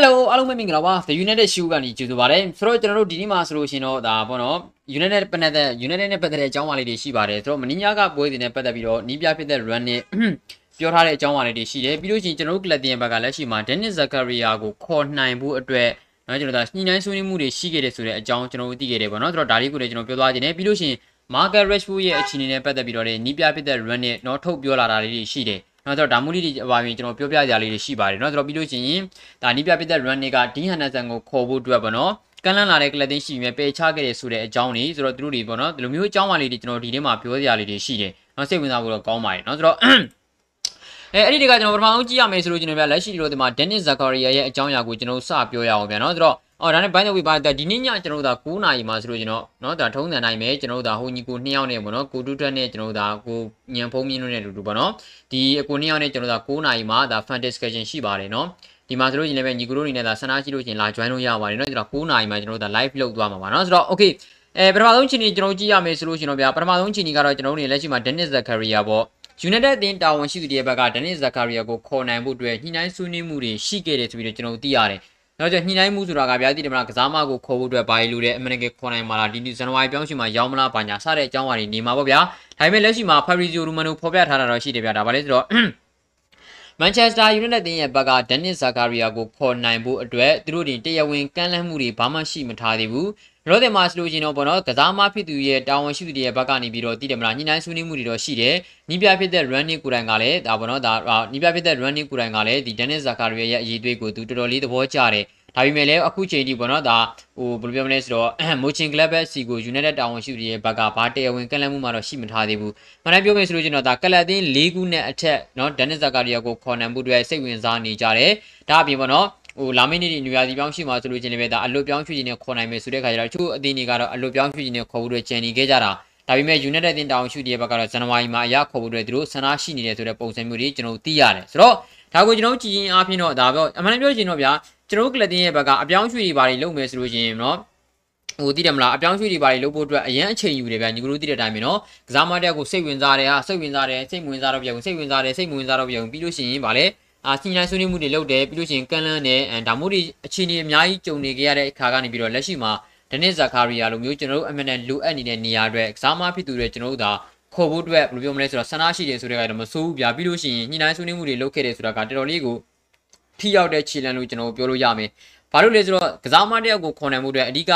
Hello အားလုံးပဲမင်္ဂလာပါ The United Show ကနေကြိုဆိုပါရစေဆိုတော့ကျွန်တော်တို့ဒီနေ့မှာဆိုလို့ရှိရင်တော့ဒါပေါ့နော် United ပတ်သက်တဲ့ United နဲ့ပတ်သက်တဲ့အကြောင်းအရာလေးတွေရှိပါတယ်ဆိုတော့မင်းညာကပွဲစဉ်နဲ့ပတ်သက်ပြီးတော့နီးပြဖြစ်တဲ့ run နဲ့ပြောထားတဲ့အကြောင်းအရာလေးတွေရှိတယ်ပြီးလို့ရှိရင်ကျွန်တော်တို့ Clatian ဘက်ကလက်ရှိမှာ Dennis Zakaria ကိုခေါ်နိုင်ဖို့အတွက်နော်ကျွန်တော်တို့ညှိနှိုင်းဆွေးနွေးမှုတွေရှိခဲ့တယ်ဆိုတဲ့အကြောင်းကျွန်တော်တို့သိခဲ့တယ်ပေါ့နော်ဆိုတော့ဒါလေးကိုလည်းကျွန်တော်ပြောသွားခြင်းနဲ့ပြီးလို့ရှိရင် Market Rashford ရဲ့အခြေအနေနဲ့ပတ်သက်ပြီးတော့လည်းနီးပြဖြစ်တဲ့ run နဲ့နော်ထုတ်ပြောလာတာလေးတွေရှိတယ် နော်ဆိုတော့ဒါမှမဟုတ်ဒီအပါရင်ကျွန်တော်ပြောပြကြရလေးတွေရှိပါတယ်နော်ဆိုတော့ပြီးလို့ရှိရင်ဒါနီးပြပစ်တဲ့ run တွေကဒီဟန်နဆန်ကိုခေါ်ဖို့အတွက်ပေါ့နော်ကန့်လန့်လာတဲ့ကလပ်တင်းရှိပြီးပယ်ချခဲ့တယ်ဆိုတဲ့အကြောင်းတွေဆိုတော့သူတို့တွေပေါ့နော်ဒီလိုမျိုးအကြောင်းအရာလေးတွေကျွန်တော်ဒီထဲမှာပြောကြရလေးတွေရှိတယ်နော်စိတ်ဝင်စားဖို့တော့ကောင်းပါတယ်နော်ဆိုတော့အဲအဲ့ဒီတကကျွန်တော်ပထမဆုံးကြည့်ရမယ်ဆိုလို့ကျွန်တော်ပြလက်ရှိတို့ဒီမှာ Dennis Zakaria ရဲ့အကြောင်းအရာကိုကျွန်တော်စပြောရအောင်ဗျာနော်ဆိုတော့ အော်ဒါနဲ့ by the way ပါဒီနေ့ညကျွန်တော်တို့ဒါ9နာရီမှာဆိုလို့ကျွန်တော်เนาะဒါထုံးစံတိုင်းပဲကျွန်တော်တို့ဒါဟိုညီကို2ယောက်နဲ့ပေါ့နော်ကိုတူတက်နဲ့ကျွန်တော်တို့ဒါကိုညံဖုံးမြင်းတို့နဲ့တူတူပေါ့နော်ဒီအကို2ယောက်နဲ့ကျွန်တော်တို့ဒါ9နာရီမှာဒါ fan discussion ရှိပါတယ်เนาะဒီမှာဆိုလို့ရင်လည်းညီကိုတို့အနေနဲ့ဒါဆန္ဒရှိလို့ရှင်လာ join လို့ရပါတယ်เนาะကျွန်တော်9နာရီမှာကျွန်တော်တို့ဒါ live လုပ်သွားမှာပါเนาะဆိုတော့ okay အဲပထမဆုံးချိန်ကြီးကျွန်တော်ကြည့်ရမယ်ဆိုလို့ရှင်တော့ဗျာပထမဆုံးချိန်ကြီးကတော့ကျွန်တော်တို့နေလက်ရှိမှာ Dennis Zakaria ပေါ့ United အသင်းတာဝန်ရှိသူတွေဘက်က Dennis Zakaria ကိုခေါ်နိုင်ဖို့အတွက်ညှိနှိုင်းဆွေးနွေးမှုတွေရှိခဲ့တယ်ဆိုပြီးတော့ကျွန်တော်သိရတယ် နောက်ကျညှိနှိုင်းမှုဆိုတာကဗျာတိတယ်မလားကစားမကိုခေါ်ဖို့အတွက်ဘာလို့လဲအမှန်တကယ်ခေါ်နိုင်မှာလားဒီဇန်နဝါရီပြောင်းရှင်မှာရောက်မလားဘာညာစတဲ့အကြောင်းအရာတွေနေမှာပေါ့ဗျာဒါပေမဲ့လက်ရှိမှာ Fabrizio Romano ဖော်ပြထားတာတော့ရှိတယ်ဗျာဒါပါလဲဆိုတော့ Manchester United တင်းရဲ့ဘက်က Dennis Zakaria ကိုခေါ်နိုင်ဖို့အတွက်သူတို့တင်တရားဝင်ကမ်းလှမ်းမှုတွေဘာမှရှိမထားသေးဘူး ရော့တယ်မှာဆိုလို့ရှိရင်တော့ပေါ့နော်ကစားမဖြစ်သူရဲ့တာဝန်ရှိသူတွေရဲ့ဘက်ကနေပြီးတော့တည်တယ်မလားညှိနှိုင်းဆွေးနွေးမှုတွေတော့ရှိတယ်နီးပြဖြစ်တဲ့ running ကိုယ်တိုင်ကလည်းဒါပေါ့နော်ဒါနီးပြဖြစ်တဲ့ running ကိုယ်တိုင်ကလည်းဒီ Dennis Zakaria ရဲ့အရေးသွေးကိုသူတော်တော်လေးသဘောကျတယ်ဒါပေမဲ့လည်းအခုချိန်ထိပေါ့နော်ဒါဟိုဘယ်လိုပြောမလဲဆိုတော့မိုချင်ကလပ်ပဲစီကို United တာဝန်ရှိသူတွေရဲ့ဘက်ကဘာတရားဝင်ကန့်လန့်မှုမှတော့ရှိမထားသေးဘူး။မှန်တယ်ပြောမယ်ဆိုလို့ကျွန်တော်ဒါကလပ်သင်း၄ခုနဲ့အထက်နော်ဒန်နစ်ဇာကာရီယာကိုခေါ်နိုင်မှုတွေစိတ်ဝင်စားနေကြတယ်။ဒါအပြင်ပေါ့နော် ဟိုလာမင်းနေ့ညူရာစီပြောင်းရှိမှဆိုလို့ချင်းလည်းပဲဒါအလွတ်ပြောင်းရွှေ့ခြင်းနဲ့ခေါ်နိုင်မယ်ဆိုတဲ့ခါကျတော့သူ့အသင်းတွေကတော့အလွတ်ပြောင်းရွှေ့ခြင်းနဲ့ခေါ်ဖို့အတွက်ကြံနေခဲ့ကြတာဒါပေမဲ့ United တင်တောင်ရှုတဲ့ဘက်ကတော့ဇန်နဝါရီမှာအရခေါ်ဖို့အတွက်သူတို့ဆန္ဒရှိနေတယ်ဆိုတဲ့ပုံစံမျိုးတွေကျွန်တော်သိရတယ်ဆိုတော့ဒါကိုကျွန်တော်ကြည့်ရင်အားဖြင့်တော့ဒါပြောအမှန်တပြောချင်တော့ဗျာကျွန်တော်ကလပ်တင်းရဲ့ဘက်ကအပြောင်းရွှေ့တွေဘာတွေလုပ်မယ်ဆိုလို့ရှိရင်နော်ဟိုတည်တယ်မလားအပြောင်းရွှေ့တွေဘာတွေလုပ်ဖို့အတွက်အရန်အချိန်ယူတယ်ဗျာညီကတို့တည်တဲ့အတိုင်းပဲနော်ကစားမတက်ကိုစိတ်ဝင်စားတယ်ဟာစိတ်ဝင်စားတယ်စိတ်ဝင်စားတော့ပြောင်းစိတ်ဝင်စားတယ်စိတ်ဝင်စားတော့ပြောင်းပြီးလို့ရှိရင်ဗာလေ အာစီနိုင်ဆွေးနွေးမှုတွေလုပ်တယ်ပြီးလို့ရှိရင်ကန်လန်းနဲ့ဒါမျိုးတွေအခြေအနေအများကြီးကြုံနေကြရတဲ့အခါကနေပြီးတော့လက်ရှိမှာဒနစ်ဇာကာရီယာလိုမျိုးကျွန်တော်တို့အမှန်တန်လိုအပ်နေတဲ့နေရာအတွက်ကစားမဖြစ်သူတွေကျွန်တော်တို့ဒါခေါ်ဖို့အတွက်ဘယ်လိုပြောမလဲဆိုတော့ဆန္ဒရှိတယ်ဆိုတဲ့ကတော့မစိုးဘူးဗျာပြီးလို့ရှိရင်ညှိနှိုင်းဆွေးနွေးမှုတွေလုပ်ခဲ့တယ်ဆိုတာကတော်တော်လေးကိုထိရောက်တဲ့ခြေလှမ်းလို့ကျွန်တော်ပြောလို့ရမယ်။ဘာလို့လဲဆိုတော့ကစားမတယောက်ကိုခေါ်နိုင်မှုအတွက်အဓိက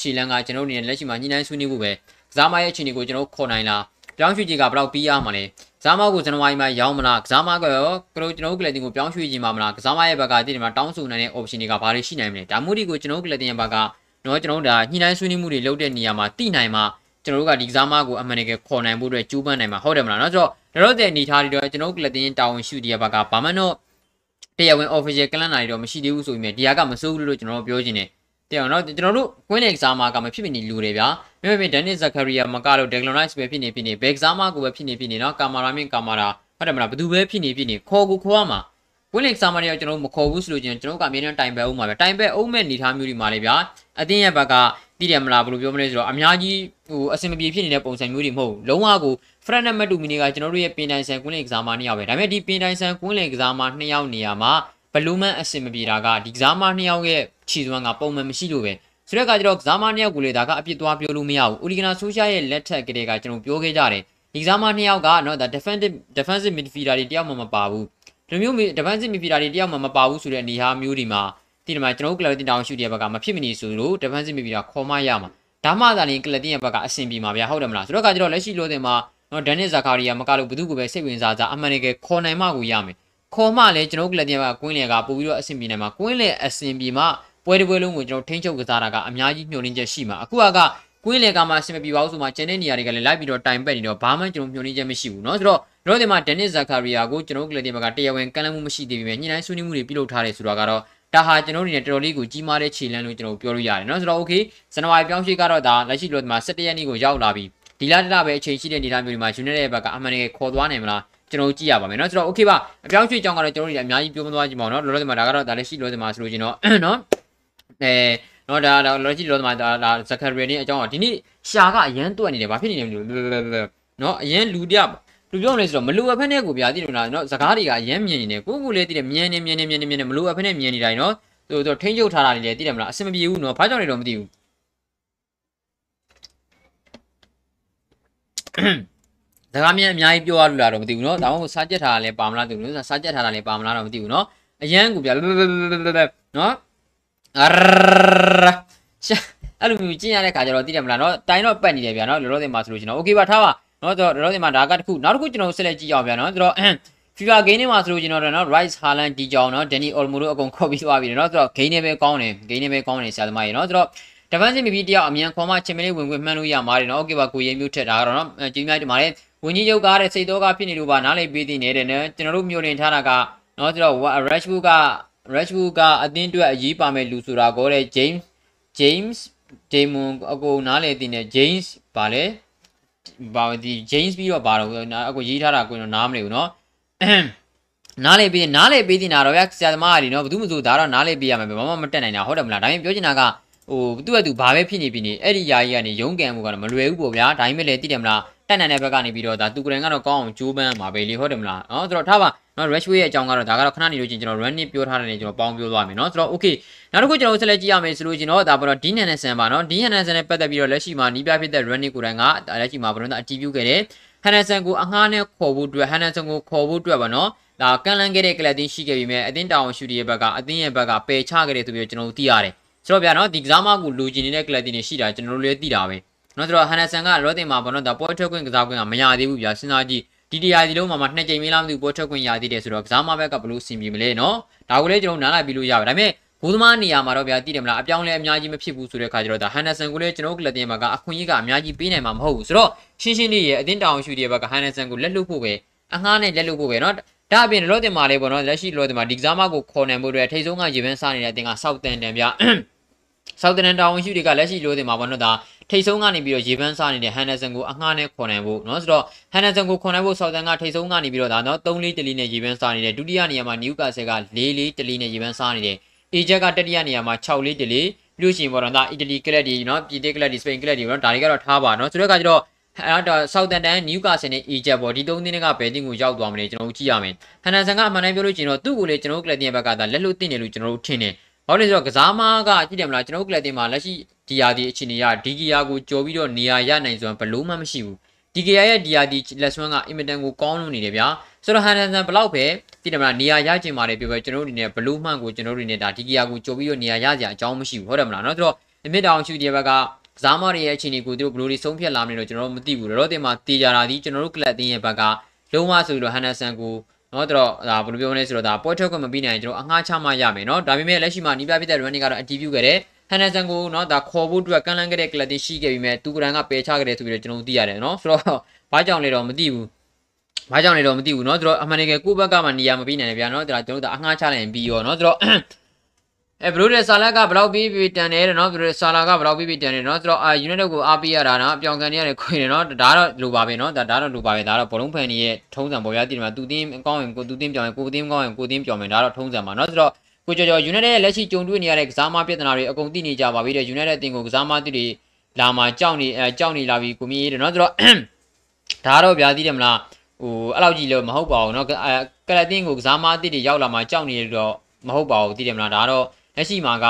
ခြေလှမ်းကကျွန်တော်တို့အနေနဲ့လက်ရှိမှာညှိနှိုင်းဆွေးနွေးဖို့ပဲကစားမရဲ့အခြေအနေကိုကျွန်တော်ခေါ်နိုင်လား ပြောင်းရွှေ့ခြင်းကဘယ်တော့ပြီးရမှာလဲကစားမကိုဇန်နဝါရီမှာရောင်းမလားကစားမကရောကျွန်တော်တို့ကလပ်တင်ကိုပြောင်းရွှေ့ခြင်းမှာမလားကစားမရဲ့ဘက်ကတည်တယ်မှာတောင်းဆိုနိုင်တဲ့ option တွေကဘာတွေရှိနိုင်မလဲဒါမှမဟုတ်ဒီကိုကျွန်တော်တို့ကလပ်တင်ရဲ့ဘက်ကတော့ကျွန်တော်တို့ဒါညှိနှိုင်းဆွေးနွေးမှုတွေလုပ်တဲ့နေရာမှာတိနိုင်မှာကျွန်တော်တို့ကဒီကစားမကိုအမှန်တကယ်ခေါ်နိုင်ဖို့အတွက်ကြိုးပမ်းနိုင်မှာဟုတ်တယ်မလားเนาะဆိုတော့တော့တဲ့အနေထားတွေတော့ကျွန်တော်တို့ကလပ်တင်တာဝန်ရှိတဲ့ဘက်ကဘာမှတော့တရားဝင် official ကလန်နာတွေတော့မရှိသေးဘူးဆိုပေမဲ့ဒီဟာကမစိုးဘူးလို့ကျွန်တော်တို့ပြောချင်တယ် တရားတော့ကျွန်တော်တို့ကွင်းတဲ့ကစားမကမဖြစ်မနေလူတွေဗျာမြဲမြဲဒန်နစ်ဇကာရီယာမကလို့ဒက်ဂလွန်နိုက်စ်ပဲဖြစ်နေဖြစ်နေဘယ်ကစားမကိုပဲဖြစ်နေဖြစ်နေနော်ကာမာရာမင်ကာမာရာဟုတ်တယ်မလားဘယ်သူပဲဖြစ်နေဖြစ်နေခေါ်ကိုခေါ်ရမှာကွင်းလင်ကစားမတွေကကျွန်တော်တို့မခေါ်ဘူးဆိုလို့ချင်းကျွန်တော်တို့ကအမြဲတမ်းတိုင်ပဲအောင်ပါပဲတိုင်ပဲအောင်မဲ့နေထားမျိုးတွေမှာလေဗျာအတင်းရဲ့ဘက်ကတည်တယ်မလားဘယ်လိုပြောမလဲဆိုတော့အများကြီးဟိုအဆင်မပြေဖြစ်နေတဲ့ပုံစံမျိုးတွေမဟုတ်လုံးဝကိုဖရန်နဲ့မတူမီနေကကျွန်တော်တို့ရဲ့ပင်တိုင်ဆန်ကွင်းလင်ကစားမနှစ်ယောက်ပဲဒါပေမဲ့ဒီပင်တိုင်ဆန်ကွင်းလင်ကစားမနှစ်ယောက်နေရာမှာ ဘလူးမန်အဆင်မပြေတာကဒီကစားမနှစ်ယောက်ရဲ့ခြေစွမ်းကပုံမှန်မရှိလို့ပဲဆိုတဲ့အခါကျတော့ကစားမနှစ်ယောက်ကိုလေဒါကအပြစ်သွားပြောလို့မရဘူး။အိုလီဂနာဆိုရှာရဲ့လက်ထက်ကလေးကကျွန်တော်ပြောခဲ့ကြတယ်။ဒီကစားမနှစ်ယောက်ကနော်ဒါ defensive defensive midfielder တွေတယောက်မှမပါဘူး။ဒီမျိုး defensive midfielder တွေတယောက်မှမပါဘူးဆိုတဲ့အနေအထားမျိုးဒီမှာဒီမှာကျွန်တော်တို့ club တင်တောင်းရှူတဲ့ဘက်ကမဖြစ်မနေဆိုလို့ defensive midfielder ခေါ်မရမှာ။ဒါမှသာလျှင် club တင်ရဲ့ဘက်ကအဆင်ပြေမှာဗျာဟုတ်တယ်မလား။ဆိုတော့ကကျတော့လက်ရှိလို့တင်မှာနော်ဒန်နစ်ဇာကာရီယာမကလို့ဘသူကိုပဲစိတ်ဝင်စားစားအမှန်တကယ်ခေါ်နိုင်မှကိုရမယ်။ ခေါ်မှလည်းကျွန်တော်တို့ club တင်ဘက်ကကွင်းလေကပို့ပြီးတော့အဆင်ပြေနိုင်မှာကွင်းလေအဆင်ပြေမှပွဲတစ်ပွဲလုံးကိုကျွန်တော်ထိန်းချုပ်ကစားတာကအများကြီးမျှော်လင့်ချက်ရှိမှာအခုကကွင်းလေကမှအဆင်မပြေပါဘူးဆိုမှကျန်တဲ့နေရာတွေကလည်းလိုက်ပြီးတော့တိုင်ပက်နေတော့ဘာမှကျွန်တော်မျှော်လင့်ချက်မရှိဘူးเนาะဆိုတော့တော့ဒီမှာဒန်နစ်ဇာကာရီယာကိုကျွန်တော်ကလပ်တင်ဘက်ကတရားဝင်ကမ်းလှမ်းမှုမရှိသေးပေမဲ့ညှိနှိုင်းဆွေးနွေးမှုတွေပြုလုပ်ထားတယ်ဆိုတာကတော့ဒါဟာကျွန်တော်တို့အနေနဲ့တော်တော်လေးကိုကြီးမားတဲ့ခြေလှမ်းလို့ကျွန်တော်ပြောလို့ရတယ်เนาะဆိုတော့ okay ဇန်နဝါရီပြောင်းရွှေ့ကတော့ဒါလက်ရှိလို့ဒီမှာ17ရက်နေ့ကိုရောက်လာပြီဒီလတလပဲအချိန်ရှိတဲ့နေသားမျိုးတွေမှာ United ရဲ့ဘက်ကအမှန်တကယ်ခေါ်သွားနိုင်မလား ကျွန်တော်ကြည့်ရပါမယ်เนาะဆိုတော့ okay ပါအပြောင်းရွှေ့ကြောင်းကတော့ကျွန်တော်တို့တွေအများကြီးပြောမသွားကြပါဘူးเนาะလောလောဆယ်မှာဒါကတော့ဒါလက်ရှိလောလောဆယ်မှာဆိုလို့ချင်းတော့เนาะအဲနော်ဒါဒါလောကြီးလောမှာဒါဒါဇကာရီနဲ့အကြောင်းอ่ะဒီနေ့ရှာကအရန်တွက်နေတယ်ဘာဖြစ်နေလဲမသိဘူးနော်အရန်လူတယောက်လူပြောလဲဆိုတော့မလိုအပ်ဖက်နဲ့ကိုဗျာတိတယ်နော်စကားတွေကအရန်မြင်နေတယ်ကိုကိုလည်းတိတယ်မြင်နေမြင်နေမြင်နေမြင်နေမလိုအပ်ဖက်နဲ့မြင်နေတိုင်းနော် သူတို့ထိန်းချုပ်ထားတာတွေလည်းသိတယ်မလားအဆင်မပြေဘူးနော်ဘာကြောင့်လဲတော့မသိဘူး ဒါကမြန်အများကြီးပြောရလို့လားတော့မသိဘူးเนาะဒါမှမဟုတ်စားကြက်ထားတာလည်းပါမလားသူလို့စားကြက်ထားတာလည်းပါမလားတော့မသိဘူးเนาะအရန်ကူပြเนาะအာရှာအဲ့လိုမျိုးကျင့်ရတဲ့ခါကျတော့သိတယ်မလားเนาะတိုင်းတော့ပတ်နေတယ်ဗျာเนาะလောလောဆယ်မှာဆိုလို့ရှင်เนาะโอเคပါထားပါเนาะတော့လောလောဆယ်မှာဒါကတစ်ခုနောက်တစ်ခုကျွန်တော်ဆက်လက်ကြည့်အောင်ဗျာเนาะဆိုတော့ FIFA game တွေမှာဆိုလို့ကျွန်တော်တို့เนาะ Rice Haaland ဒီကြောင်เนาะ Danny Olmo တို့အကုန်ခေါ်ပြီးသွားပြီเนาะဆိုတော့ game တွေပဲကောင်းတယ် game တွေပဲကောင်းတယ်ဆရာသမားရေเนาะဆိုတော့ defensive midfield တယောက်အမြန်ခေါ်မှချင်မလေးဝင်ခွင့်မှန်းလို့ရမှာတယ်เนาะโอเคပါကိုရင်မျိုးထက်တာကတော့เนาะကြည့်မြတ်ဒီမှာလေ ဝန်ကြီးရုပ်ကားတဲ့စိတ်တော်ကဖြစ်နေလို့ပါနားလည်ပေးသိနေတဲ့နော်ကျွန်တော်တို့မျိုးလင်ထားတာကနော်ကျွန်တော် Rashford က Rashford ကအသင်းအတွက်အရေးပါမဲ့လူဆိုတာကိုတဲ့ James James Damon အကိုနားလည်သိနေ James ပါလေဘာဒီ James ပြီးတော့ဘာတော့အကိုရေးထားတာကိုတော့နားမလည်ဘူးနော်နားလေပေးနားလေပေးတင်တာတော့ဗျာဆရာသမားကလေနော်ဘာသူမဆိုဒါတော့နားလေပေးရမှာပဲဘာမှမတက်နိုင်တာဟုတ်တယ်မလားဒါပေမဲ့ပြောချင်တာကဟိုသူ့အတူဘာပဲဖြစ်နေဖြစ်နေအဲ့ဒီယာကြီးကနေရုံးကန်မှုကတော့မလွယ်ဘူးပေါ့ဗျာဒါပေမဲ့လည်းသိတယ်မလား တက်နိုင်တဲ့ဘက်ကနေပြီးတော့ဒါသူကရင်ကတော့ကောင်းအောင်ကြိုးပမ်းမှာပဲလေဟုတ်တယ်မလားနော်ဆိုတော့ထားပါနော် Rashway ရဲ့အကြောင်းကတော့ဒါကတော့ခဏနေလို့ချင်းကျွန်တော် run နဲ့ပြောထားတယ်နေကျွန်တော်ပေါင်းပြောသွားမယ်နော်ဆိုတော့ okay နောက်တစ်ခုကျွန်တော်ဆက်လက်ကြည့်ရမယ်ဆိုလို့ချင်းတော့ဒါပေါ်တော့ Dean Henderson ပါနော် Dean Henderson နဲ့ပတ်သက်ပြီးတော့လက်ရှိမှာနီးပြဖြစ်တဲ့ run ကိုယ်တိုင်ကလက်ရှိမှာဘယ်လိုလဲအတီးပြုခဲ့တယ် Henderson ကိုအငှားနဲ့ခေါ်ဖို့အတွက် Henderson ကိုခေါ်ဖို့အတွက်ပါနော်ဒါကန်လန်ခဲ့တဲ့ကလပ်တင်းရှိခဲ့ပြီးမြဲအတင်းတောင်ရှူတီရဲ့ဘက်ကအတင်းရဲ့ဘက်ကပယ်ချခဲ့တယ်ဆိုပြီးတော့ကျွန်တော်တို့သိရတယ်ဆိုတော့ဗျာနော်ဒီကစားမကိုလူကျင်နေတဲ့ကလပ်တင်းတွေရှိတာကျွန်တော်တို့လည်းသိတာပဲ နော်ဆိုတော့ဟန်နဆန်ကလောတင်မှာပေါ့နော်ဒါပေါ်ထွက်ခွင့်ကစားခွင့်ကမရသေးဘူးဗျာစဉ်းစားကြည့်ဒီတရားဒီလုံးမှာမှနှစ်ကြိမ်မလားမသိဘူးပေါ်ထွက်ခွင့်ရသေးတယ်ဆိုတော့ကစားမဘက်ကဘလို့ဆင်ပြေမလဲနော်ဒါကိုလည်းကျွန်တော်နားလိုက်ပြီးလို့ရပါဒါပေမဲ့ဘိုးသမားနေရာမှာတော့ဗျာသိတယ်မလားအပြောင်းလဲအများကြီးမဖြစ်ဘူးဆိုတဲ့ခါကျတော့ဒါဟန်နဆန်ကိုလည်းကျွန်တော်ကလပ်တင်မှာကအခွင့်အရေးကအများကြီးပေးနိုင်မှာမဟုတ်ဘူးဆိုတော့ရှင်းရှင်းလေးရဲ့အတင်းတောင်ရှူတဲ့ဘက်ကဟန်နဆန်ကိုလက်လွတ်ဖို့ပဲအငှားနဲ့လက်လွတ်ဖို့ပဲနော်ဒါအပြင်လောတင်မှာလေးပေါ့နော်လက်ရှိလောတင်မှာဒီကစားမကိုခေါ်နိုင်ဖို့အတွက်ထိတ်ဆုံးကရေပန်းစားနေတဲ့အတင်ကစောက်တန်တန်ဗျ ဆောက်တနန်တာဝန်ရှိတွေကလက်ရှိလိုတင်မှာပေါ့နော်ဒါထိတ်ဆုံးကနေပြီးတော့ရေပန်းစားနေတဲ့ဟန်နက်ဆန်ကိုအငှားနဲ့ခေါ်နိုင်ဖို့နော်ဆိုတော့ဟန်နက်ဆန်ကိုခေါ်နိုင်ဖို့ဆောက်တန်ကထိတ်ဆုံးကနေပြီးတော့ဒါနော်3လေးတလီနဲ့ရေပန်းစားနေတယ်ဒုတိယနေရာမှာနယူကာဆယ်က4လေးတလီနဲ့ရေပန်းစားနေတယ်အေဂျက်ကတတိယနေရာမှာ6လေးတလီပြုရှင်ပေါ်တော့ဒါအီတလီကလပ်တွေနော်ပြည်သေးကလပ်တွေစပိန်ကလပ်တွေနော်ဒါတွေကတော့ထားပါနော်ဆိုတော့ကကျတော့အဲ့တော့ဆောက်တန်တန်နယူကာဆယ်နဲ့အီဂျက်ပေါ့ဒီသုံးသင်းကဘယ်တင်းကိုရောက်သွားမလဲကျွန်တော်တို့ကြည့်ရမယ်ဟန်နန်ဆန်ကအမှန်တမ်းပြောလို့ကျင်တော့သူ့ကိုလေကျွန်တော်တို့ကလပ်တင်ဘက်ကသာလက်လွတ်တင်တယ်လို့ကျွန်တော်တို့ထင်တယ် ။ဘာလို့လဲဆိုတော့ကစားမားကကြည့်တယ်မလားကျွန်တော်ကလပ်တင်မှာလက်ရှိဒီယာဒီအခြေအနေရဒီဂီယာကိုကြော်ပြီးတော့နေရာရနိုင်စွမ်းဘလို့မှမရှိဘူး။ဒီဂီယာရဲ့ဒီယာဒီလက်စွမ်းကအင်မတန်ကိုကောင်းလွန်နေတယ်ဗျာ။ဆိုတော့ဟန်ဒန်ဆန်ဘလောက်ပဲကြည့်တယ်မလားနေရာရကျင်ပါတယ်ပြောပဲကျွန်တော်တို့အနေနဲ့ဘလို့မှန်ကိုကျွန်တော်တို့အနေနဲ့ဒါဒီဂီယာကိုကြော်ပြီးတော့နေရာရစရာအကြောင်းမရှိဘူးဟုတ်တယ်မလားနော်။ဆိုတော့အမြင့်တောင်ရှူဒီဘက်ကကစားမားတွေရဲ့အခြေအနေကိုသူတို့ဘလို့တွေဆုံးဖြတ်လာမလဲတော့ကျွန်တော်တို့မသိဘူး။တော့တင်မှာတေချာတာဒီကျွန်တော်တို့ကလပ်တင်ရဲ့ဘက်ကလုံးဝဆိုပြီးတော့ဟန်ဒန်ဆန်ကို နော်တော့ဒါဘယ်လိုပြောမလဲဆိုတော့ဒါပွဲထွက်ခွင့်မပြီးနိုင်ကျွန်တော်အငှားချမှရမယ်နော်ဒါပေမဲ့လက်ရှိမှာနီးပြဖြစ်တဲ့ running ကတော့အတီးပြုခဲ့တယ်ဟန်နဆန်ကိုနော်ဒါခေါ်ဖို့အတွက်ကန့်လန့်ခဲ့တဲ့ကလပ်တွေရှိခဲ့ပြီးမဲ့သူကရန်ကပယ်ချခဲ့တယ်ဆိုပြီးတော့ကျွန်တော်သိရတယ်နော်ဆိုတော့ဘာကြောင့်လဲတော့မသိဘူးဘာကြောင့်လဲတော့မသိဘူးเนาะဆိုတော့အမှန်တကယ်ကိုယ့်ဘက်ကမှနေရာမပြီးနိုင်တယ်ဗျာเนาะဒါကျွန်တော်တို့အငှားချလိုက်ရင်ပြီးရောเนาะဆိုတော့ အဲဘရိုဒက်ဆာလာကဘယ်လောက်ပြီးပြီးတန်တယ်เนาะဘရိုဒက်ဆာလာကဘယ်လောက်ပြီးပြီးတန်တယ်เนาะဆိုတော့အာယူနိုက်တက်ကိုအားပေးရတာเนาะအပြောင်ခံနေရတယ်ခွင်တယ်เนาะဒါတော့လိုပါပဲเนาะဒါဒါတော့လိုပါပဲဒါတော့ဘောလုံးဖန်ကြီးရဲ့ထုံးစံပေါ်ရတည်တယ်မှာသူတင်းကောင်းရင်ကိုသူတင်းပြောင်းရင်ကိုတင်းကောင်းရင်ကိုတင်းပြောင်းမယ်ဒါတော့ထုံးစံပါเนาะဆိုတော့ကိုကျော်ကျော် United ရဲ့လက်ရှိကြုံတွေ့နေရတဲ့ကစားမပြဿနာတွေအကုန်သိနေကြပါပြီတဲ့ United အသင်းကိုကစားမတိတွေလာမှာကြောက်နေအဲကြောက်နေလာပြီကိုမြည်တယ်เนาะဆိုတော့ဒါတော့ဗျာသိတယ်မလားဟိုအဲ့လောက်ကြီးလို့မဟုတ်ပါဘူးเนาะကလပ်တင်းကိုကစားမတိတွေရောက်လာမှာကြောက်နေတော့မဟုတ်ပါဘူးသိတယ်မလားဒါတော့ လက်ရှိမှာက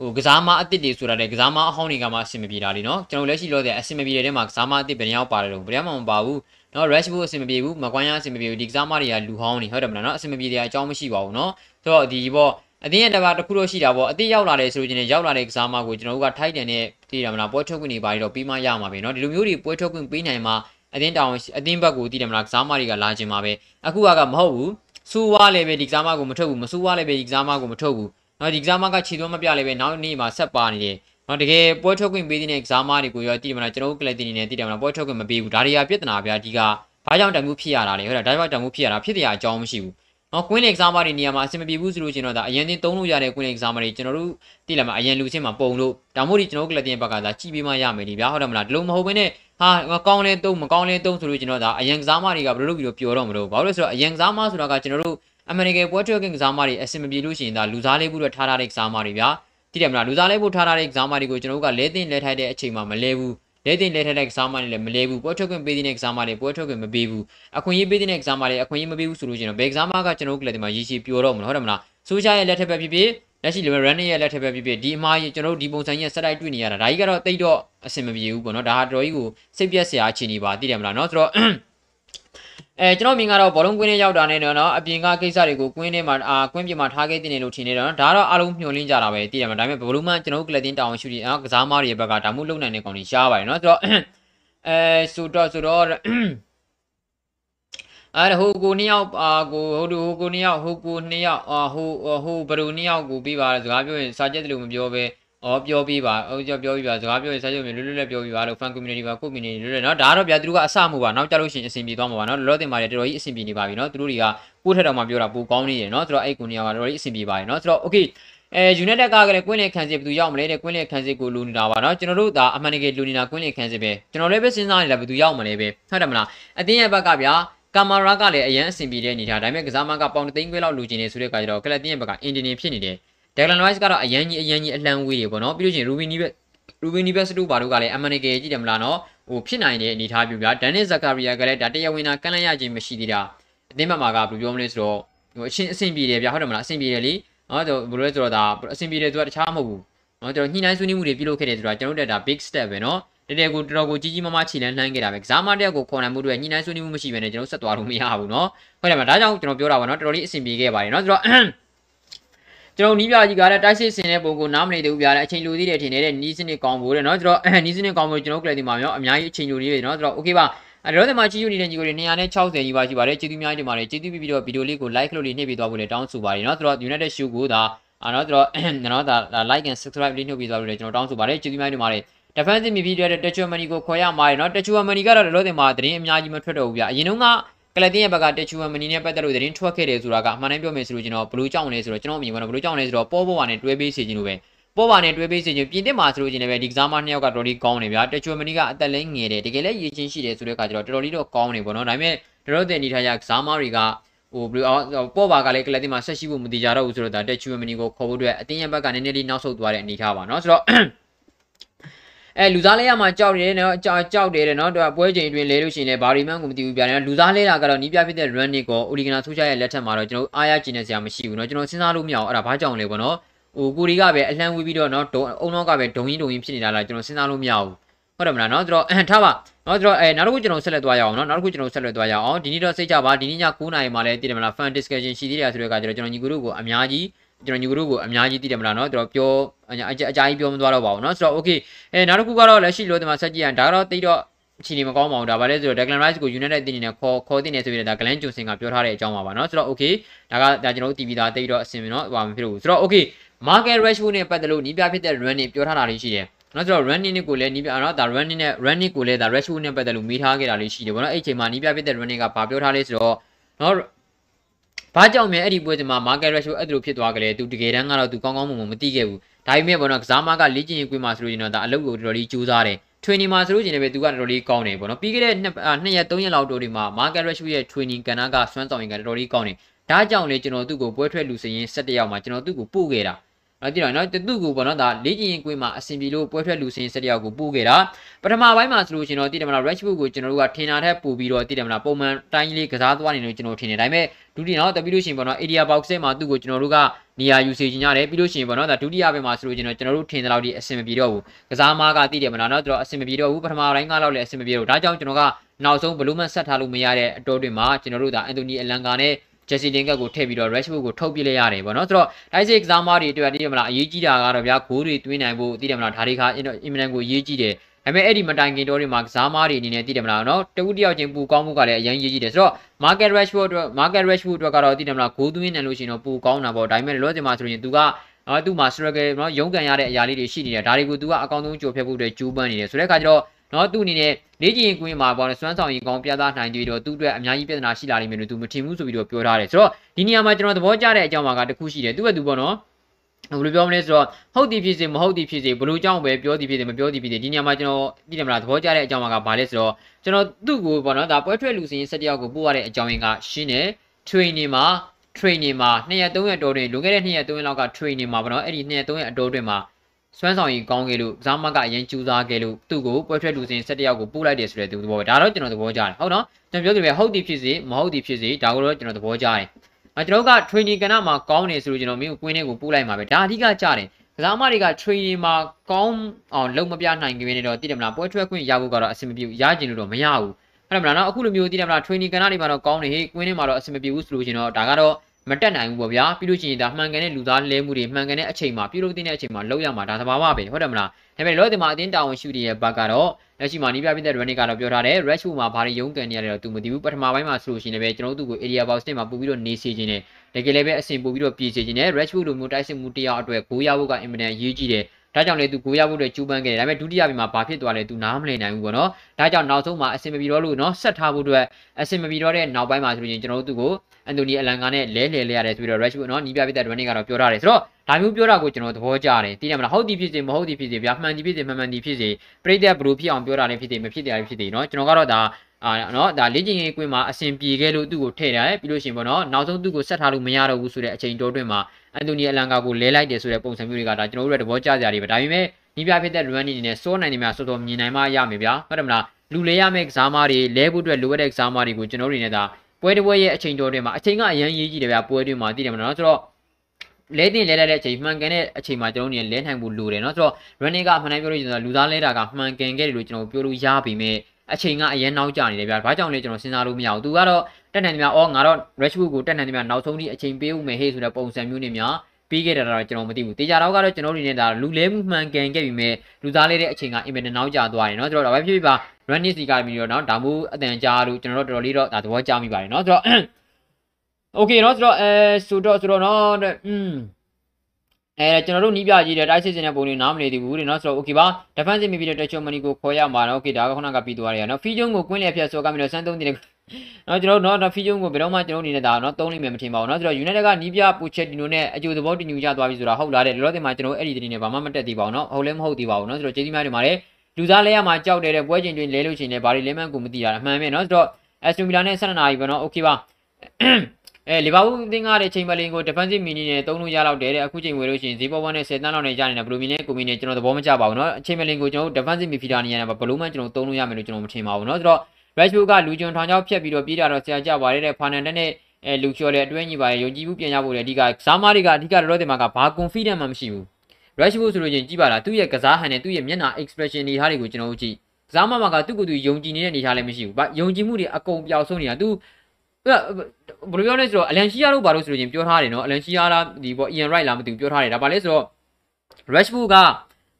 ဟိုကစားမအစ်စ်တွေဆိုတာလေကစားမအဟောင်းတွေကမှအဆင်မပြေတာလीเนาะကျွန်တော်လက်ရှိလို့တဲ့အဆင်မပြေတဲ့ထဲမှာကစားမအစ်စ်ဘယ်နှယောက်ပါတယ်တော့ဘယ်မှမပါဘူးเนาะ Rashford အဆင်မပြေဘူးမကွမ်းရအဆင်မပြေဘူးဒီကစားမတွေကလူဟောင်းနေဟုတ်တယ်မလားเนาะအဆင်မပြေတဲ့အကြောင်းမရှိပါဘူးเนาะဆိုတော့ဒီပေါ့အတင်းရဲ့တပါတစ်ခုတော့ရှိတာပေါ့အတင်းရောက်လာတယ်ဆိုရင်ရောက်လာတဲ့ကစားမကိုကျွန်တော်တို့ကထိုက်တယ်နဲ့တည်တယ်မလားပွဲထုတ်ခွင့်တွေပါတော့ပြီးမှရမှာပဲเนาะဒီလိုမျိုးတွေပွဲထုတ်ခွင့်ပေးနိုင်မှာအတင်းတောင်အတင်းဘက်ကိုတည်တယ်မလားကစားမတွေကလာခြင်းမှာပဲအခုကမဟုတ်ဘူးစူဝါလည်းပဲဒီကစားမကိုမထုတ်ဘူးမစူဝါလည်းပဲဒီကစားမကိုမထုတ်ဘူး နော်ဒီကစားမကခြေသွမ်းမပြလည်းပဲနောက်နေ့မှာဆက်ပါနေတယ်နော်တကယ်ပွဲထုတ်ခွင့်ပေးတဲ့ကစားမတွေကိုရောတည်တယ်မလားကျွန်တော်တို့ကလပ်တင်နေတည်တယ်မလားပွဲထုတ်ခွင့်မပေးဘူးဒါတွေကပြဿနာဗျာဒီကဘာကြောင့်တန်မှုဖြစ်ရတာလဲဟုတ်လားဒါကြောင့်တန်မှုဖြစ်ရတာဖြစ်တဲ့အကြောင်းမရှိဘူးနော်ကွင်းလေကစားမတွေနေရာမှာအဆင်မပြေဘူးဆိုလို့ကျွန်တော်ဒါအရင်တင်သုံးလို့ရတဲ့ကွင်းလေကစားမတွေကျွန်တော်တို့တည်လာမှာအရင်လူချင်းမှာပုံလို့ဒါမို့ဒီကျွန်တော်တို့ကလပ်တင်ဘက်ကသာကြည့်ပေးမှရမယ်ဒီဗျာဟုတ်တယ်မလားဒီလိုမဟုတ်ဘဲနဲ့ဟာကောင်းလဲသုံးမကောင်းလဲသုံးဆိုလို့ကျွန်တော်ဒါအရင်ကစားမတွေကဘယ်လိုလုပ်ပြီးတော့ပျော်တော့မလို့ဘာလို့လဲဆိုတော့အရင်ကစားမဆိုတာကကျွန်တော်တို့ အမေရိကန်ပွဲထွက်ကစားမတွေအဆင်မပြေလို့ရှိရင်ဒါလူစားလေးဖို့ထားထားတဲ့ကစားမတွေဗျာသိတယ်မလားလူစားလေးဖို့ထားထားတဲ့ကစားမတွေကိုကျွန်တော်တို့ကလဲတင်လဲထိုက်တဲ့အချိန်မှာမလဲဘူးလဲတင်လဲထိုက်တဲ့ကစားမတွေလည်းမလဲဘူးပွဲထွက်ခွင့်ပေးတဲ့ကစားမတွေပွဲထွက်ခွင့်မပေးဘူးအခွင့်အရေးပေးတဲ့ကစားမတွေအခွင့်အရေးမပေးဘူးဆိုလို့ရှိရင်ဘယ်ကစားမကကျွန်တော်တို့ကလည်းဒီမှာရည်ရှိပျော်တော့မလို့ဟုတ်တယ်မလားဆိုးချရဲ့လက်ထက်ပဲဖြစ်ဖြစ်လက်ရှိလိုပဲ run ရဲ့လက်ထက်ပဲဖြစ်ဖြစ်ဒီအမားကြီးကျွန်တော်တို့ဒီပုံစံကြီးဆက်တိုက်တွေ့နေရတာဒါကြီးကတော့တိတ်တော့အဆင်မပြေဘူးပေါ့နော်ဒါဟာတော်ကြီးကိုစိတ်ပြက်စရာအခြေအနေပါသိတယ်မလားနော်ဆိုတော့ အဲကျွန်တော်မြင်ကတော့ဘောလုံးကွင်းထဲရောက်တာနဲ့တော့အပြင်ကကိစ္စတွေကိုကွင်းထဲမှာအာကွင်းပြင်မှာထားခဲ့တဲ့လို့ထင်နေတော့ဒါကတော့အားလုံးမျှော်လင့်ကြတာပဲသိတယ်မလားဒါပေမဲ့ဘလူးမန်ကျွန်တော်တို့ကလပ်တင်းတောင်ရှူတီကစားမားတွေဘက်ကဒါမှမဟုတ်လုံနိုင်တဲ့ကောင်တွေရှားပါတယ်နော်ဆိုတော့အဲဆိုတော့ဆိုတော့အဲ့ဟိုကိုနှစ်ယောက်အာကိုဟိုဟိုကိုနှစ်ယောက်ဟိုကိုနှစ်ယောက်အာဟိုဟိုဘရူနှစ်ယောက်ကိုပြီးပါစကားပြောရင်စာချက်တလို့မပြောပဲ ဩပြောပြီးပါဩကြောပြောပြီးပါစကားပြောရင်ဆက်ရုပ်မြင်လွတ်လွတ်လပ်ပြောပြီးပါလို့ fan community ပါ community လွတ်လွတ်နော်ဒါကတော့ဗျာသူတို့ကအဆမှုပါနောက်ကြလို့ရှိရင်အဆင်ပြေသွားမှာပါနော်လောလောတင်ပါတယ်တော်တော်ကြီးအဆင်ပြေနေပါပြီနော်သူတို့တွေကပို့ထက်တော့မှပြောတာပိုကောင်းနေတယ်နော်ဆိုတော့အဲ့ကိုနေရာကတော်တော်ကြီးအဆင်ပြေပါတယ်နော်ဆိုတော့ okay အဲ United ကလည်းကွင်းလင်ခံစစ်ဘယ်သူရောက်မလဲတဲ့ကွင်းလင်ခံစစ်ကိုလူနေတာပါနော်ကျွန်တော်တို့ဒါအမှန်တကယ်လူနေတာကွင်းလင်ခံစစ်ပဲကျွန်တော်လည်းပဲစဉ်းစားနေတာဘယ်သူရောက်မလဲပဲဟုတ်တယ်မလားအတင်းရဲ့ဘက်ကဗျာကာမာရာကလည်းအရန်အဆင်ပြေတဲ့အနေထားဒါပေမဲ့ကစားမကပေါင်သိန်းခွဲလောက်လူချင်နေဆိုတဲ့အခါကျတော့ကလပ်တင်းရဲ့ဘက်ကအင်ဂျင်နီယာဖြစ်နေတယ် ဒက်ဂလန်ရိုက်စ်ကတော့အရန်ကြီးအရန်ကြီးအလှမ်းဝေးတယ်ပေါ့နော်ပြီးလို့ရှိရင်ရူဘီနီဘက်ရူဘီနီဘက်စတူဘာတို့ကလည်းအမှန်တကယ်ကြည့်တယ်မလားနော်ဟိုဖြစ်နိုင်တဲ့အနေထားပြပြဒန်နစ်ဇကာရီယာကလည်းဒါတရားဝင်တာကန့်လန့်ရခြင်းမရှိသေးတာအတင်းဘက်မှာကဘယ်လိုပြောမလဲဆိုတော့ဟိုအချင်းအဆင်ပြေတယ်ဗျဟုတ်တယ်မလားအဆင်ပြေတယ်လေနော်တော့ဘယ်လိုလဲဆိုတော့ဒါအဆင်ပြေတယ်သူကတခြားမဟုတ်ဘူးနော်ကျွန်တော်ညှိနှိုင်းဆွေးနွေးမှုတွေပြုလုပ်ခဲ့တယ်ဆိုတာကျွန်တော်တို့ဒါ big step ပဲနော်တကယ်ကိုတော်တော်ကိုကြီးကြီးမားမားခြေလန်းလှမ်းခဲ့တာပဲကစားမတယောက်ကိုခေါ်နိုင်မှုတွေညှိနှိုင်းဆွေးနွေးမှုမရှိဘဲနဲ့ကျွန်တော်ဆက်သွားလို့မရဘူးเนาะဟုတ်တယ်မလားဒါကြောင့်ကျွန်တော်ပြောတာပါเนาะတော်တော်လေးအဆင်ပြေခဲ့ပါတယ်เนาะဆိုတော့ ကျွန်တော်နီးပြကြီးကလည်းတိုက်စစ်ဆင်တဲ့ပုံကိုနားမလည်သေးဘူးဗျာလည်းအချိန်လိုသေးတယ်ထင်တယ်တဲ့နီးစနစ်ကောင်းဖို့တဲ့နော်ကျွန်တော်နီးစနစ်ကောင်းဖို့ကျွန်တော်ကလေးဒီမှာရောအများကြီးအချိန်လိုနေပြီနော်ကျွန်တော် okay ပါအဲ့တော့ဒီမှာကြည့်ယူနေတဲ့ညီကိုတွေ260ကြီးပါရှိပါတယ်ကျေးဇူးများတင်ပါတယ်ကျေးဇူးပြီးပြီးတော့ဗီဒီယိုလေးကို like လုပ်လေးနှိပ်ပေးသွားဖို့လည်းတောင်းဆိုပါတယ်နော်ဆိုတော့ United Show ကိုဒါအဲ့တော့ကျွန်တော်နော်ဒါ like and subscribe လေးနှုတ်ပေးသွားလို့လည်းကျွန်တော်တောင်းဆိုပါတယ်ကျေးဇူးများတင်ပါတယ် defensive midfielder တဲ့ Techo Mani ကိုခေါ်ရမှာရနော် Techo Mani ကတော့လောလောဆယ်မှာသတင်းအများကြီးမထွက်တော့ဘူးဗျအရင်တုန်းက လတ်တင်ရဲ့ဘက်ကတချူဝမ်မနီနဲ့ပတ်သက်လို့သတင်းထွက်ခဲ့တယ်ဆိုတာကအမှန်တမ်းပြောမယ်ဆိုလို့ကျွန်တော်ဘလူးကြောင့်လဲဆိုတော့ကျွန်တော်အမြင်ကတော့ဘလူးကြောင့်လဲဆိုတော့ပေါ်ပေါ်ပါနဲ့တွဲပေးစီခြင်းလို့ပဲပေါ်ပါနဲ့တွဲပေးစီခြင်းပြင်သစ်မှာဆိုလို့ကျွန်တော်ပဲဒီကစားမနှစ်ယောက်ကတော်တော်လေးကောင်းနေဗျာတချူဝမ်မနီကအသက်လဲငယ်တယ်တကယ်လဲရည်ချင်းရှိတယ်ဆိုတဲ့အခါကျတော့တော်တော်လေးတော့ကောင်းနေပေါ့နော်ဒါပေမဲ့တော်တော်တင်နေထားရကစားမတွေကဟိုဘလူးပေါ်ပါကလည်းကလတ်တင်မှာဆက်ရှိဖို့မတည်ကြတော့ဘူးဆိုတော့ဒါတချူဝမ်မနီကိုခေါ်ဖို့အတွက်အတင်းရဲ့ဘက်ကနည်းနည်းလေးနောက်ဆုတ်သွားတဲ့အနေထားပါနော်ဆိုတော့ အဲလူသားလဲရမှာကြောက်တယ်နော်ကြောက်ကြောက်တယ်တဲ့နော်သူကပွဲချိန်အတွင်းလဲလို့ရှိရင်လည်းဘာရီမန်ကိုမသိဘူးပြတယ်လူသားလဲတာကတော့နီးပြဖြစ်တဲ့ run နစ်ကိုအိုလီဂနာဆိုချာရဲ့လက်ထက်မှာတော့ကျွန်တော်အားရကျင်နေစရာမရှိဘူးနော်ကျွန်တော်စဉ်းစားလို့မရအောင်အဲ့ဒါဘာကြောင့်လဲပေါ့နော်ဟိုကိုရီကပဲအလှမ်းဝီးပြီးတော့နော်ဒုံအုံတော့ကပဲဒုံရင်းဒုံရင်းဖြစ်နေတာလားကျွန်တော်စဉ်းစားလို့မရဘူးဟုတ်တယ်မလားနော်ဆိုတော့ထားပါနော်ဆိုတော့အဲနောက်တစ်ခုကျွန်တော်ဆက်လက်သွားရအောင်နော်နောက်တစ်ခုကျွန်တော်ဆက်လက်သွားရအောင်ဒီနေ့တော့စိတ်ကြပါဒီနေ့ည9:00နာရီမှာလည်းတည်တယ်မလား fan discussion ရှိသေးတယ်ဆိုတဲ့အခါကျတော့ကျွန်တော်ညီကိုတို့ကိုအများကြီး ကျွန်တော်ညီကိုတို့ကိုအများကြီးတည်တယ်မလားနော်ကျွန်တော်ပြောအကြအကြကြီးပြောမသွားတော့ပါဘူးနော်ဆိုတော့ okay အဲနောက်တစ်ခုကတော့လက်ရှိလို့ဒီမှာဆက်ကြည့်ရအောင်ဒါကတော့တိတ်တော့ချီနေမကောင်းပါဘူးဒါပါလဲဆိုတော့ Declan Rice ကို United တင်နေနဲ့ခေါ်ခေါ်တင်နေဆိုပြီးတော့ဒါ Glenn Johnson ကပြောထားတဲ့အကြောင်းပါပါเนาะဆိုတော့ okay ဒါကဒါကျွန်တော်တို့ TV သားတိတ်တော့အဆင်ပြေเนาะဟိုမဖြစ်ဘူးဆိုတော့ okay Market Rashford နဲ့ပတ်သက်လို့နီးပြဖြစ်တဲ့ run နဲ့ပြောထားတာလေးရှိတယ်နော်ဆိုတော့ running ကိုလည်းနီးပြနော်ဒါ running နဲ့ running ကိုလည်းဒါ Rashford နဲ့ပတ်သက်လို့မေးထားခဲ့တာလေးရှိတယ်ဗောနော်အဲ့အချိန်မှာနီးပြဖြစ်တဲ့ running ကဘာပြောထားလဲဆိုတော့နော် ဘာကြောင့်မြဲအဲ့ဒီပွဲစဉ်မှာ market ratio အဲ့လိုဖြစ်သွားကြလဲသူတကယ်တမ်းကတော့သူကောင်းကောင်းမွန်မွန်မသိခဲ့ဘူးဒါပေမဲ့ဘောနော်ကစားမကလေ့ကျင့်ရေးကွင်းမှာဆိုလို့ရင်တော့ဒါအလုပ်ကိုတော်တော်လေးကြိုးစားတယ် training မှာဆိုလို့ရှိရင်လည်းသူကတော်တော်လေးကောင်းတယ်ပေါ့နော်ပြီးခဲ့တဲ့နှစ်ရက်3ရက်လောက်တို့ဒီမှာ market ratio ရဲ့ training ကဏ္ဍကစွမ်းဆောင်ရင်ကတော်တော်လေးကောင်းတယ်ဒါကြောင့်လေကျွန်တော်သူ့ကိုပွဲထွက်လူစရင်17ရောက်မှာကျွန်တော်သူ့ကိုပို့ခဲ့တာ နော်ကြည့်တော့နော်သူ့ကိုပေါ့နော်ဒါလေ့ကျင့်ရင်ကွင်းမှာအဆင်ပြေလို့ပွဲထွက်လူစင်းဆက်တယောက်ကိုပို့ခဲ့တာပထမပိုင်းမှာဆိုလို့ရှင်တော့တည်တယ်မလား Rashford ကိုကျွန်တော်တို့ကထင်တာထက်ပို့ပြီးတော့တည်တယ်မလားပုံမှန်တိုင်းလေးကစားသွားနေလို့ကျွန်တော်ထင်တယ်ဒါပေမဲ့ဒုတိယနော်တပြီးလို့ရှင်ပေါ့နော် area box ထဲမှာသူ့ကိုကျွန်တော်တို့ကနေရာယူစေချင်ကြတယ်ပြီးလို့ရှင်ပေါ့နော်ဒါဒုတိယပိုင်းမှာဆိုလို့ကျွန်တော်ကျွန်တော်တို့ထင်တဲ့လောက်ဒီအဆင်မပြေတော့ဘူးကစားမားကတည်တယ်မလားနော်သူတို့အဆင်မပြေတော့ဘူးပထမပိုင်းကလောက်လည်းအဆင်မပြေတော့ဒါကြောင့်ကျွန်တော်ကနောက်ဆုံးဘလူးမတ်ဆက်ထားလို့မရတဲ့အတော်တွေမှာကျွန်တော်တို့ဒါအန်တိုနီအလန်ကာနဲ့ ဂျက်စီလင်ကတ်ကိုထည့်ပြီးတော့ Rashford ကိုထုတ်ပြလိုက်ရတယ်ပေါ့နော်ဆိုတော့ Isaac ကစားမားတွေအတွက်တည်တယ်မလားအရေးကြီးတာကတော့ဗျာဂိုးတွေသွင်းနိုင်ဖို့တည်တယ်မလားဒါတွေကအင်မတန်ကိုအရေးကြီးတယ်ဒါပေမဲ့အဲ့ဒီမတိုင်ခင်တော့တွေမှာကစားမားတွေအနေနဲ့တည်တယ်မလားနော်တဝူတယောက်ချင်းပူကောင်းမှုကလည်းအရင်ရေးကြီးတယ်ဆိုတော့ market rashford အတွက် market rashford အတွက်ကတော့တည်တယ်မလားဂိုးသွင်းနိုင်လို့ရှိရင်တော့ပူကောင်းတာပေါ့ဒါပေမဲ့လောဆယ်မှာဆိုရင်သူကနော်သူ့မှာ struggle နော်ရုန်းကန်ရတဲ့အရာလေးတွေရှိနေတယ်ဒါတွေကိုသူကအကောင်းဆုံးကြိုဖြတ်ဖို့အတွက်ကြိုးပမ်းနေတယ်ဆိုတဲ့အခါကျတော့ နော်သူ့အနေနဲ့လေ့ကျင့်ကွင်းမှာပေါ့နော်စွမ်းဆောင်ရည်ကောင်းပြသနိုင်ပြီးတော့သူ့အတွက်အများကြီးပြဿနာရှိလာလိမ့်မယ်လို့သူမထင်ဘူးဆိုပြီးတော့ပြောထားတယ်ဆိုတော့ဒီနေရာမှာကျွန်တော်သဘောကျတဲ့အကြောင်းပါကတခုရှိတယ်သူ့ဘက်သူပေါ့နော်ဘယ်လိုပြောမလဲဆိုတော့ဟုတ်သည်ဖြစ်စေမဟုတ်သည်ဖြစ်စေဘလို့ကြောင့်ပဲပြောသည်ဖြစ်စေမပြောသည်ဖြစ်စေဒီနေရာမှာကျွန်တော်ပြည်တယ်မလားသဘောကျတဲ့အကြောင်းကဘာလဲဆိုတော့ကျွန်တော်သူ့ကိုပေါ့နော်ဒါပွဲထွက်လူစင်းဆက်တယောက်ကိုပို့ရတဲ့အကြောင်းရင်းကရှင်းတယ် training မှာ training မှာ2ရက်3ရက်တိုးတွင်လွန်ခဲ့တဲ့2ရက်3ရက်လောက်က training မှာပေါ့နော်အဲ့ဒီ2ရက်3ရက်အတိုးတွင်မှာ စွမ်းဆောင်ရည်ကောင်းခဲ့လို့ကစားမကအရင်ကြိုးစားခဲ့လို့သူ့ကိုပွဲထွက်လူစင်းဆက်တယောက်ကိုပို့လိုက်တယ်ဆိုတဲ့သူသဘောပဲဒါတော့ကျွန်တော်သဘောကျတယ်ဟုတ်နော်ကျွန်တော်ပြောသလိုပဲဟုတ်သည်ဖြစ်စေမဟုတ်သည်ဖြစ်စေဒါကိုတော့ကျွန်တော်သဘောကျတယ်။ကျွန်တော်က training ကဏ္ဍမှာကောင်းနေဆိုလို့ကျွန်တော်မင်းကိုကွင်းထဲကိုပို့လိုက်မှာပဲ။ဒါအဓိကကြတယ်။ကစားမတွေက training မှာကောင်းအောင်လုံးမပြနိုင်ကြနေတော့တည်တယ်မလားပွဲထွက်ခွင့်ရဖို့ကတော့အဆင်မပြေဘူး။ရကျင်လို့တော့မရဘူး။ဟုတ်တယ်မလားနော်အခုလိုမျိုးတည်တယ်မလား training ကဏ္ဍတွေမှာတော့ကောင်းနေဟေးကွင်းထဲမှာတော့အဆင်မပြေဘူးဆိုလို့ရှင်တော့ဒါကတော့ မတက်နိုင်ဘူးပေါ့ဗျာပြီးလို့ရှိရင်ဒါမှန်ကန်တဲ့လူသားလဲမှုတွေမှန်ကန်တဲ့အချိန်မှာပြုလုပ်တဲ့အချိန်မှာလောက်ရမှာဒါသဘာဝပဲဟုတ်တယ်မလားဒါပေမဲ့လောဒီမှာအတင်းတာဝန်ရှိတဲ့ဘက်ကတော့လက်ရှိမှာနီးပြပြတဲ့ running ကတော့ပြောထားတယ် rush မှာဘာတွေရုန်းကန်နေရတယ်တော့သူမသိဘူးပထမပိုင်းမှာဆိုလို့ရှိရင်လည်းကျွန်တော်တို့ကို area box နဲ့မှာပို့ပြီးတော့နေစေခြင်းနဲ့တကယ်လည်းပဲအဆင်ပို့ပြီးတော့ပြေစေခြင်းနဲ့ rush လိုမျိုးတိုက်စစ်မှုတရားအတွက်ဂိုးရဖို့ကအင်မတန်အရေးကြီးတယ် ဒါကြောင့်လေသူကိုရဖို့အတွက်ကြိုးပမ်းခဲ့တယ်ဒါပေမဲ့ဒုတိယပြည်မှာဘာဖြစ်သွားလဲသူနားမလည်နိုင်ဘူးပေါ့နော်ဒါကြောင့်နောက်ဆုံးမှာအဆင်မပြေတော့လို့နော်ဆက်ထားဖို့အတွက်အဆင်မပြေတော့တဲ့နောက်ပိုင်းမှာဆိုရင်ကျွန်တော်တို့သူ့ကိုအန်တိုနီအလန်ကာနဲ့လဲလှယ်လဲရတယ်ဆိုပြီးတော့ Rashford နော်နီးပြပြတဲ့ running ကတော့ပြောထားတယ်ဆိုတော့ဒါမျိုးပြောတာကိုကျွန်တော်သဘောကျတယ်သိတယ်မလားဟုတ်သည်ဖြစ်စေမဟုတ်သည်ဖြစ်စေဗျာမှန်သည်ဖြစ်စေမှန်မှန်သည်ဖြစ်စေပြိတ္တဘလူဖြစ်အောင်ပြောတာလည်းဖြစ်တယ်မဖြစ်တယ်လည်းဖြစ်တယ်နော်ကျွန်တော်ကတော့ဒါ အာနော်ဒါလေ့ကျင့်ရေးကွင်းမှာအဆင်ပြေခဲ့လို့သူ့ကိုထည့်တယ်ပြီးလို့ရှိရင်ပေါ့နော်နောက်ဆုံးသူ့ကိုဆက်ထားလို့မရတော့ဘူးဆိုတဲ့အချိန်တိုးတွင်းမှာအန်တိုနီအလန်ကာကိုလဲလိုက်တယ်ဆိုတဲ့ပုံစံမျိုးတွေကဒါကျွန်တော်တို့ရဲ့သဘောကျစရာတွေပဲဒါပေမဲ့နီးပြဖြစ်တဲ့ run အနေနဲ့စိုးနိုင်နေမှာစောစောမြင်နိုင်မှရမယ်ဗျာဟုတ်တယ်မလားလူလဲရမယ့်ကစားမတွေလဲဖို့အတွက်လိုအပ်တဲ့ကစားမတွေကိုကျွန်တော်တို့နေနဲ့ဒါပွဲတစ်ပွဲရဲ့အချိန်တော်တွေမှာအချိန်ကအရန်ရေးကြီးတယ်ဗျာပွဲတွေမှာသိတယ်မလားဆိုတော့လဲတင်လဲလိုက်တဲ့အချိန်မှန်ကန်တဲ့အချိန်မှာကျွန်တော်တို့နေလဲနိုင်ဖို့လိုတယ်เนาะဆိုတော့ running ကမှန်တိုင်းပြောလို့ရှိရင်လူသားလဲတာကမှန်ကန်ခဲ့တယ်လို့ကျွန်တော်ပြောလို့ရပြီမဲ့ အချိန်ကအရင်နောက်ကျနေတယ်ဗျာဘာကြောင့်လဲကျွန်တော်စဉ်းစားလို့မရဘူးသူကတော့တက်နိုင်တယ်များအော်ငါတော့ Rashford ကိုတက်နိုင်တယ်များနောက်ဆုံးထိအချိန်ပေးဦးမယ်ဟေးဆိုတဲ့ပုံစံမျိုးနဲ့များပြီးခဲ့တာတော့ကျွန်တော်မသိဘူးတေချာတော့ကတော့ကျွန်တော်တို့နေနဲ့ဒါလူလဲမှုမှန်ကန်ခဲ့ပြီမဲ့လူသားလဲတဲ့အချိန်ကအင်မတန်နောက်ကျသွားတယ်เนาะဆိုတော့ဒါပဲဖြစ်ဖြစ်ပါ running စီကပြီးတော့เนาะဒါမှမဟုတ်အတန်ကြားလို့ကျွန်တော်တို့တော်တော်လေးတော့ဒါသဘောကျမိပါတယ်เนาะဆိုတော့ okay เนาะဆိုတော့အဲဆိုတော့ဆိုတော့เนาะอืม အဲကျွန်တော်တို့နီးပြကြီးတဲ့တိုက်စစ်စင်တဲ့ပုံတွေနားမလည်သေးဘူးတဲ့နော်ဆိုတော့ okay ပါ defensive midfielder တက်ချုံမနီကိုခေါ်ရမှာနော် okay ဒါကခုနကပြီးသွားရတယ်နော်ဖီဂျုံကိုကွင်းလျက်ဖြတ်ဆော့ကပြီးတော့စမ်းသုံးနေတဲ့နော်ကျွန်တော်တို့နော်ဖီဂျုံကိုဘယ်တော့မှကျွန်တော်အနေနဲ့ဒါနော်သုံးလိမ့်မယ်မထင်ပါဘူးနော်ဆိုတော့ United ကနီးပြပူချက်ဒီနိုနဲ့အကျိုးသဘောတူညီကြသွားပြီဆိုတာဟုတ်လားတဲ့လောလောဆယ်မှာကျွန်တော်အဲ့ဒီတင်နေဘာမှမတက်သေးပါဘူးနော်ဟုတ်လည်းမဟုတ်သေးပါဘူးနော်ဆိုတော့ကျေးဇူးများတင်ပါတယ်လူသားလဲရမှာကြောက်တယ်တဲ့ပွဲချင်းတွင်လဲလို့ရှိရင်လည်းဘာတွေလဲမှန်းကိုမသိရတာအမှန်ပဲနော်ဆိုတော့ Aston Villa နဲ့12နာရီပဲနော် okay ပါ အဲလီဗာပူးအသင်းကတဲ့ချိန်မလင်းကို defensive mini နဲ့သုံးလို့ရတော့တယ်တဲ့အခုချိန်ဝယ်လို့ရှိရင်ဈေးပေါ်ပေါ်နဲ့10တန်းလောက်နဲ့ကြာနေတာဘယ်လိုမြင်လဲကိုမီနဲ့ကျွန်တော်သဘောမကျပါဘူးเนาะအချိန်မလင်းကိုကျွန်တော် defensive midfielder နေရာမှာဘယ်လိုမှကျွန်တော်သုံးလို့ရမယ်လို့ကျွန်တော်မထင်ပါဘူးเนาะဆိုတော့ Rashford ကလူဂျွန်ထောင်ချောက်ဖြတ်ပြီးတော့ပြေးတာတော့ဆရာကြပါတယ်တဲ့ Fernandes နဲ့အဲလူချော်လည်းအတွဲညီပါတယ်ယုံကြည်မှုပြန်ရဖို့လည်းအဓိကဇာမားတွေကအဓိကလောတယ်မှာကဘာ confidence မှမရှိဘူး Rashford ဆိုလို့ချင်းကြည့်ပါလားသူ့ရဲ့ကစားဟန်နဲ့သူ့ရဲ့မျက်နှာ expression တွေထားတွေကိုကျွန်တော်တို့ကြည့်ကစားမမှာကသူ့ကိုယ်သူယုံကြည်နေတဲ့အနေထားလည်းမရှိဘူး။ဘာယုံကြည်မှုတွေအကုန်ပျောက်ဆုံးနေတာ။ तू ဘယ်လိုပြောလဲဆိုတော့အလန်ရှီယာတို့ဘာလို့ဆိုလို့ရင်ပြောထားတယ်နော်အလန်ရှီယာလားဒီပေါ့ Ian Wright လားမသိဘူးပြောထားတယ်ဒါပါလဲဆိုတော့ Rashford က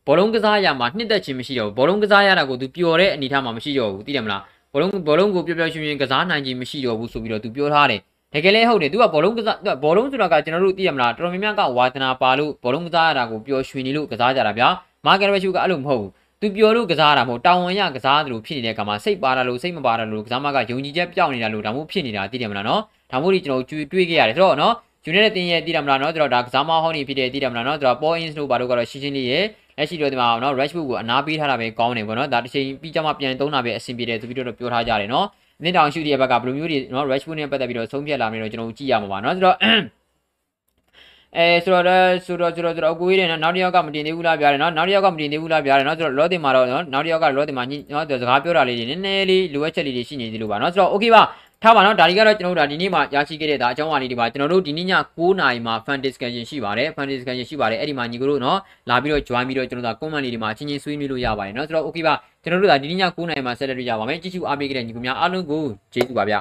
ဘောလုံးကစားရမှာနှစ်သက်ခြင်းမရှိတော့ဘူးဘောလုံးကစားရတာကိုသူပျော်တဲ့အနေထားမှာမရှိတော့ဘူးသိတယ်မလားဘောလုံးဘောလုံးကိုပျော်ပျော်ရွှင်ရွှင်ကစားနိုင်ခြင်းမရှိတော့ဘူးဆိုပြီးတော့သူပြောထားတယ်တကယ်လည်းဟုတ်တယ်သူကဘောလုံးကစားသူကဘောလုံးဆိုတာကကျွန်တော်တို့သိရမလားတော်တော်များများကဝါသနာပါလို့ဘောလုံးကစားရတာကိုပျော်ရွှင်နေလို့ကစားကြတာဗျာမာကယ်ဘက်ရှူကအဲ့လိုမဟုတ်ဘူး तू ပျော်လို့ကစားတာမဟုတ်တောင်ဝန်ရကစားတယ်လို့ဖြစ်နေတဲ့ကမှာစိတ်ပါတာလို့စိတ်မပါတာလို့ကစားမကယုံကြည်ချက်ပြောင်းနေတာလို့ဒါမှမဟုတ်ဖြစ်နေတာသိတယ်မလားနော်။ဒါမှမဟုတ်ဒီကျွန်တော်တွေးခဲ့ရတယ်ဆိုတော့နော်။ United တင်ရဲ့သိတယ်မလားနော်။ဆိုတော့ဒါကစားမဟောင်းနေဖြစ်တဲ့သိတယ်မလားနော်။ဆိုတော့ Paul Ince တို့ဘာလို့ကတော့ရှင်းရှင်းလေးရဲ့လက်ရှိတော့ဒီမှာနော် Rashford ကိုအနာပေးထားတာပဲကောင်းတယ်ပေါ့နော်ဒါတစ်ချိန်ပြီးကြမှာပြန်သုံးတာပဲအဆင်ပြေတယ်ဆိုပြီးတော့ပြောထားကြတယ်နော်အသင်းတောင်ရှုတဲ့ဘက်ကဘယ်လိုမျိုးတွေနော် Rashford နဲ့ပတ်သက်ပြီးတော့ဆုံးဖြတ်လာမလဲတော့ကျွန်တော်ကြည့်ရမှာပါနော်ဆိုတော့ အဲဆိုတော့ဆိုတော့ဆိုတော့ဆိုတော့အကူကြီးတယ်နော်နောက်တစ်ယောက်ကမတင်သေးဘူးလားပြရတယ်နော်နောက်တစ်ယောက်ကမတင်သေးဘူးလားပြရတယ်နော်ဆိုတော့လောတင်မှာတော့နော်နောက်တစ်ယောက်ကလောတင်မှာညနော်စကားပြောတာလေးတွေနည်းနည်းလေးလိုအပ်ချက်လေးတွေရှိနေသေးလို့ပါနော်ဆိုတော့ okay ပါထားပါနော်ဒါဒီကတော့ကျွန်တော်တို့ဒါဒီနေ့မှရရှိခဲ့တဲ့ဒါအကြောင်းအရာလေးတွေပါကျွန်တော်တို့ဒီနေ့ည9:00နာရီမှာ fan discussion ရှိပါတယ် fan discussion ရှိပါတယ်အဲ့ဒီမှာညီကိုတို့နော်လာပြီးတော့ join ပြီးတော့ကျွန်တော်တို့ comment လေးတွေမှာချင်းချင်းဆွေးနွေးလို့ရပါတယ်နော်ဆိုတော့ okay ပါကျွန်တော်တို့ဒါဒီနေ့ည9:00နာရီမှာဆက်လက်တွေ့ကြပါမယ်ကြည့်ရှုအားပေးခဲ့တဲ့ညီကိုများအားလုံးကိုကျေးဇူးပါဗျ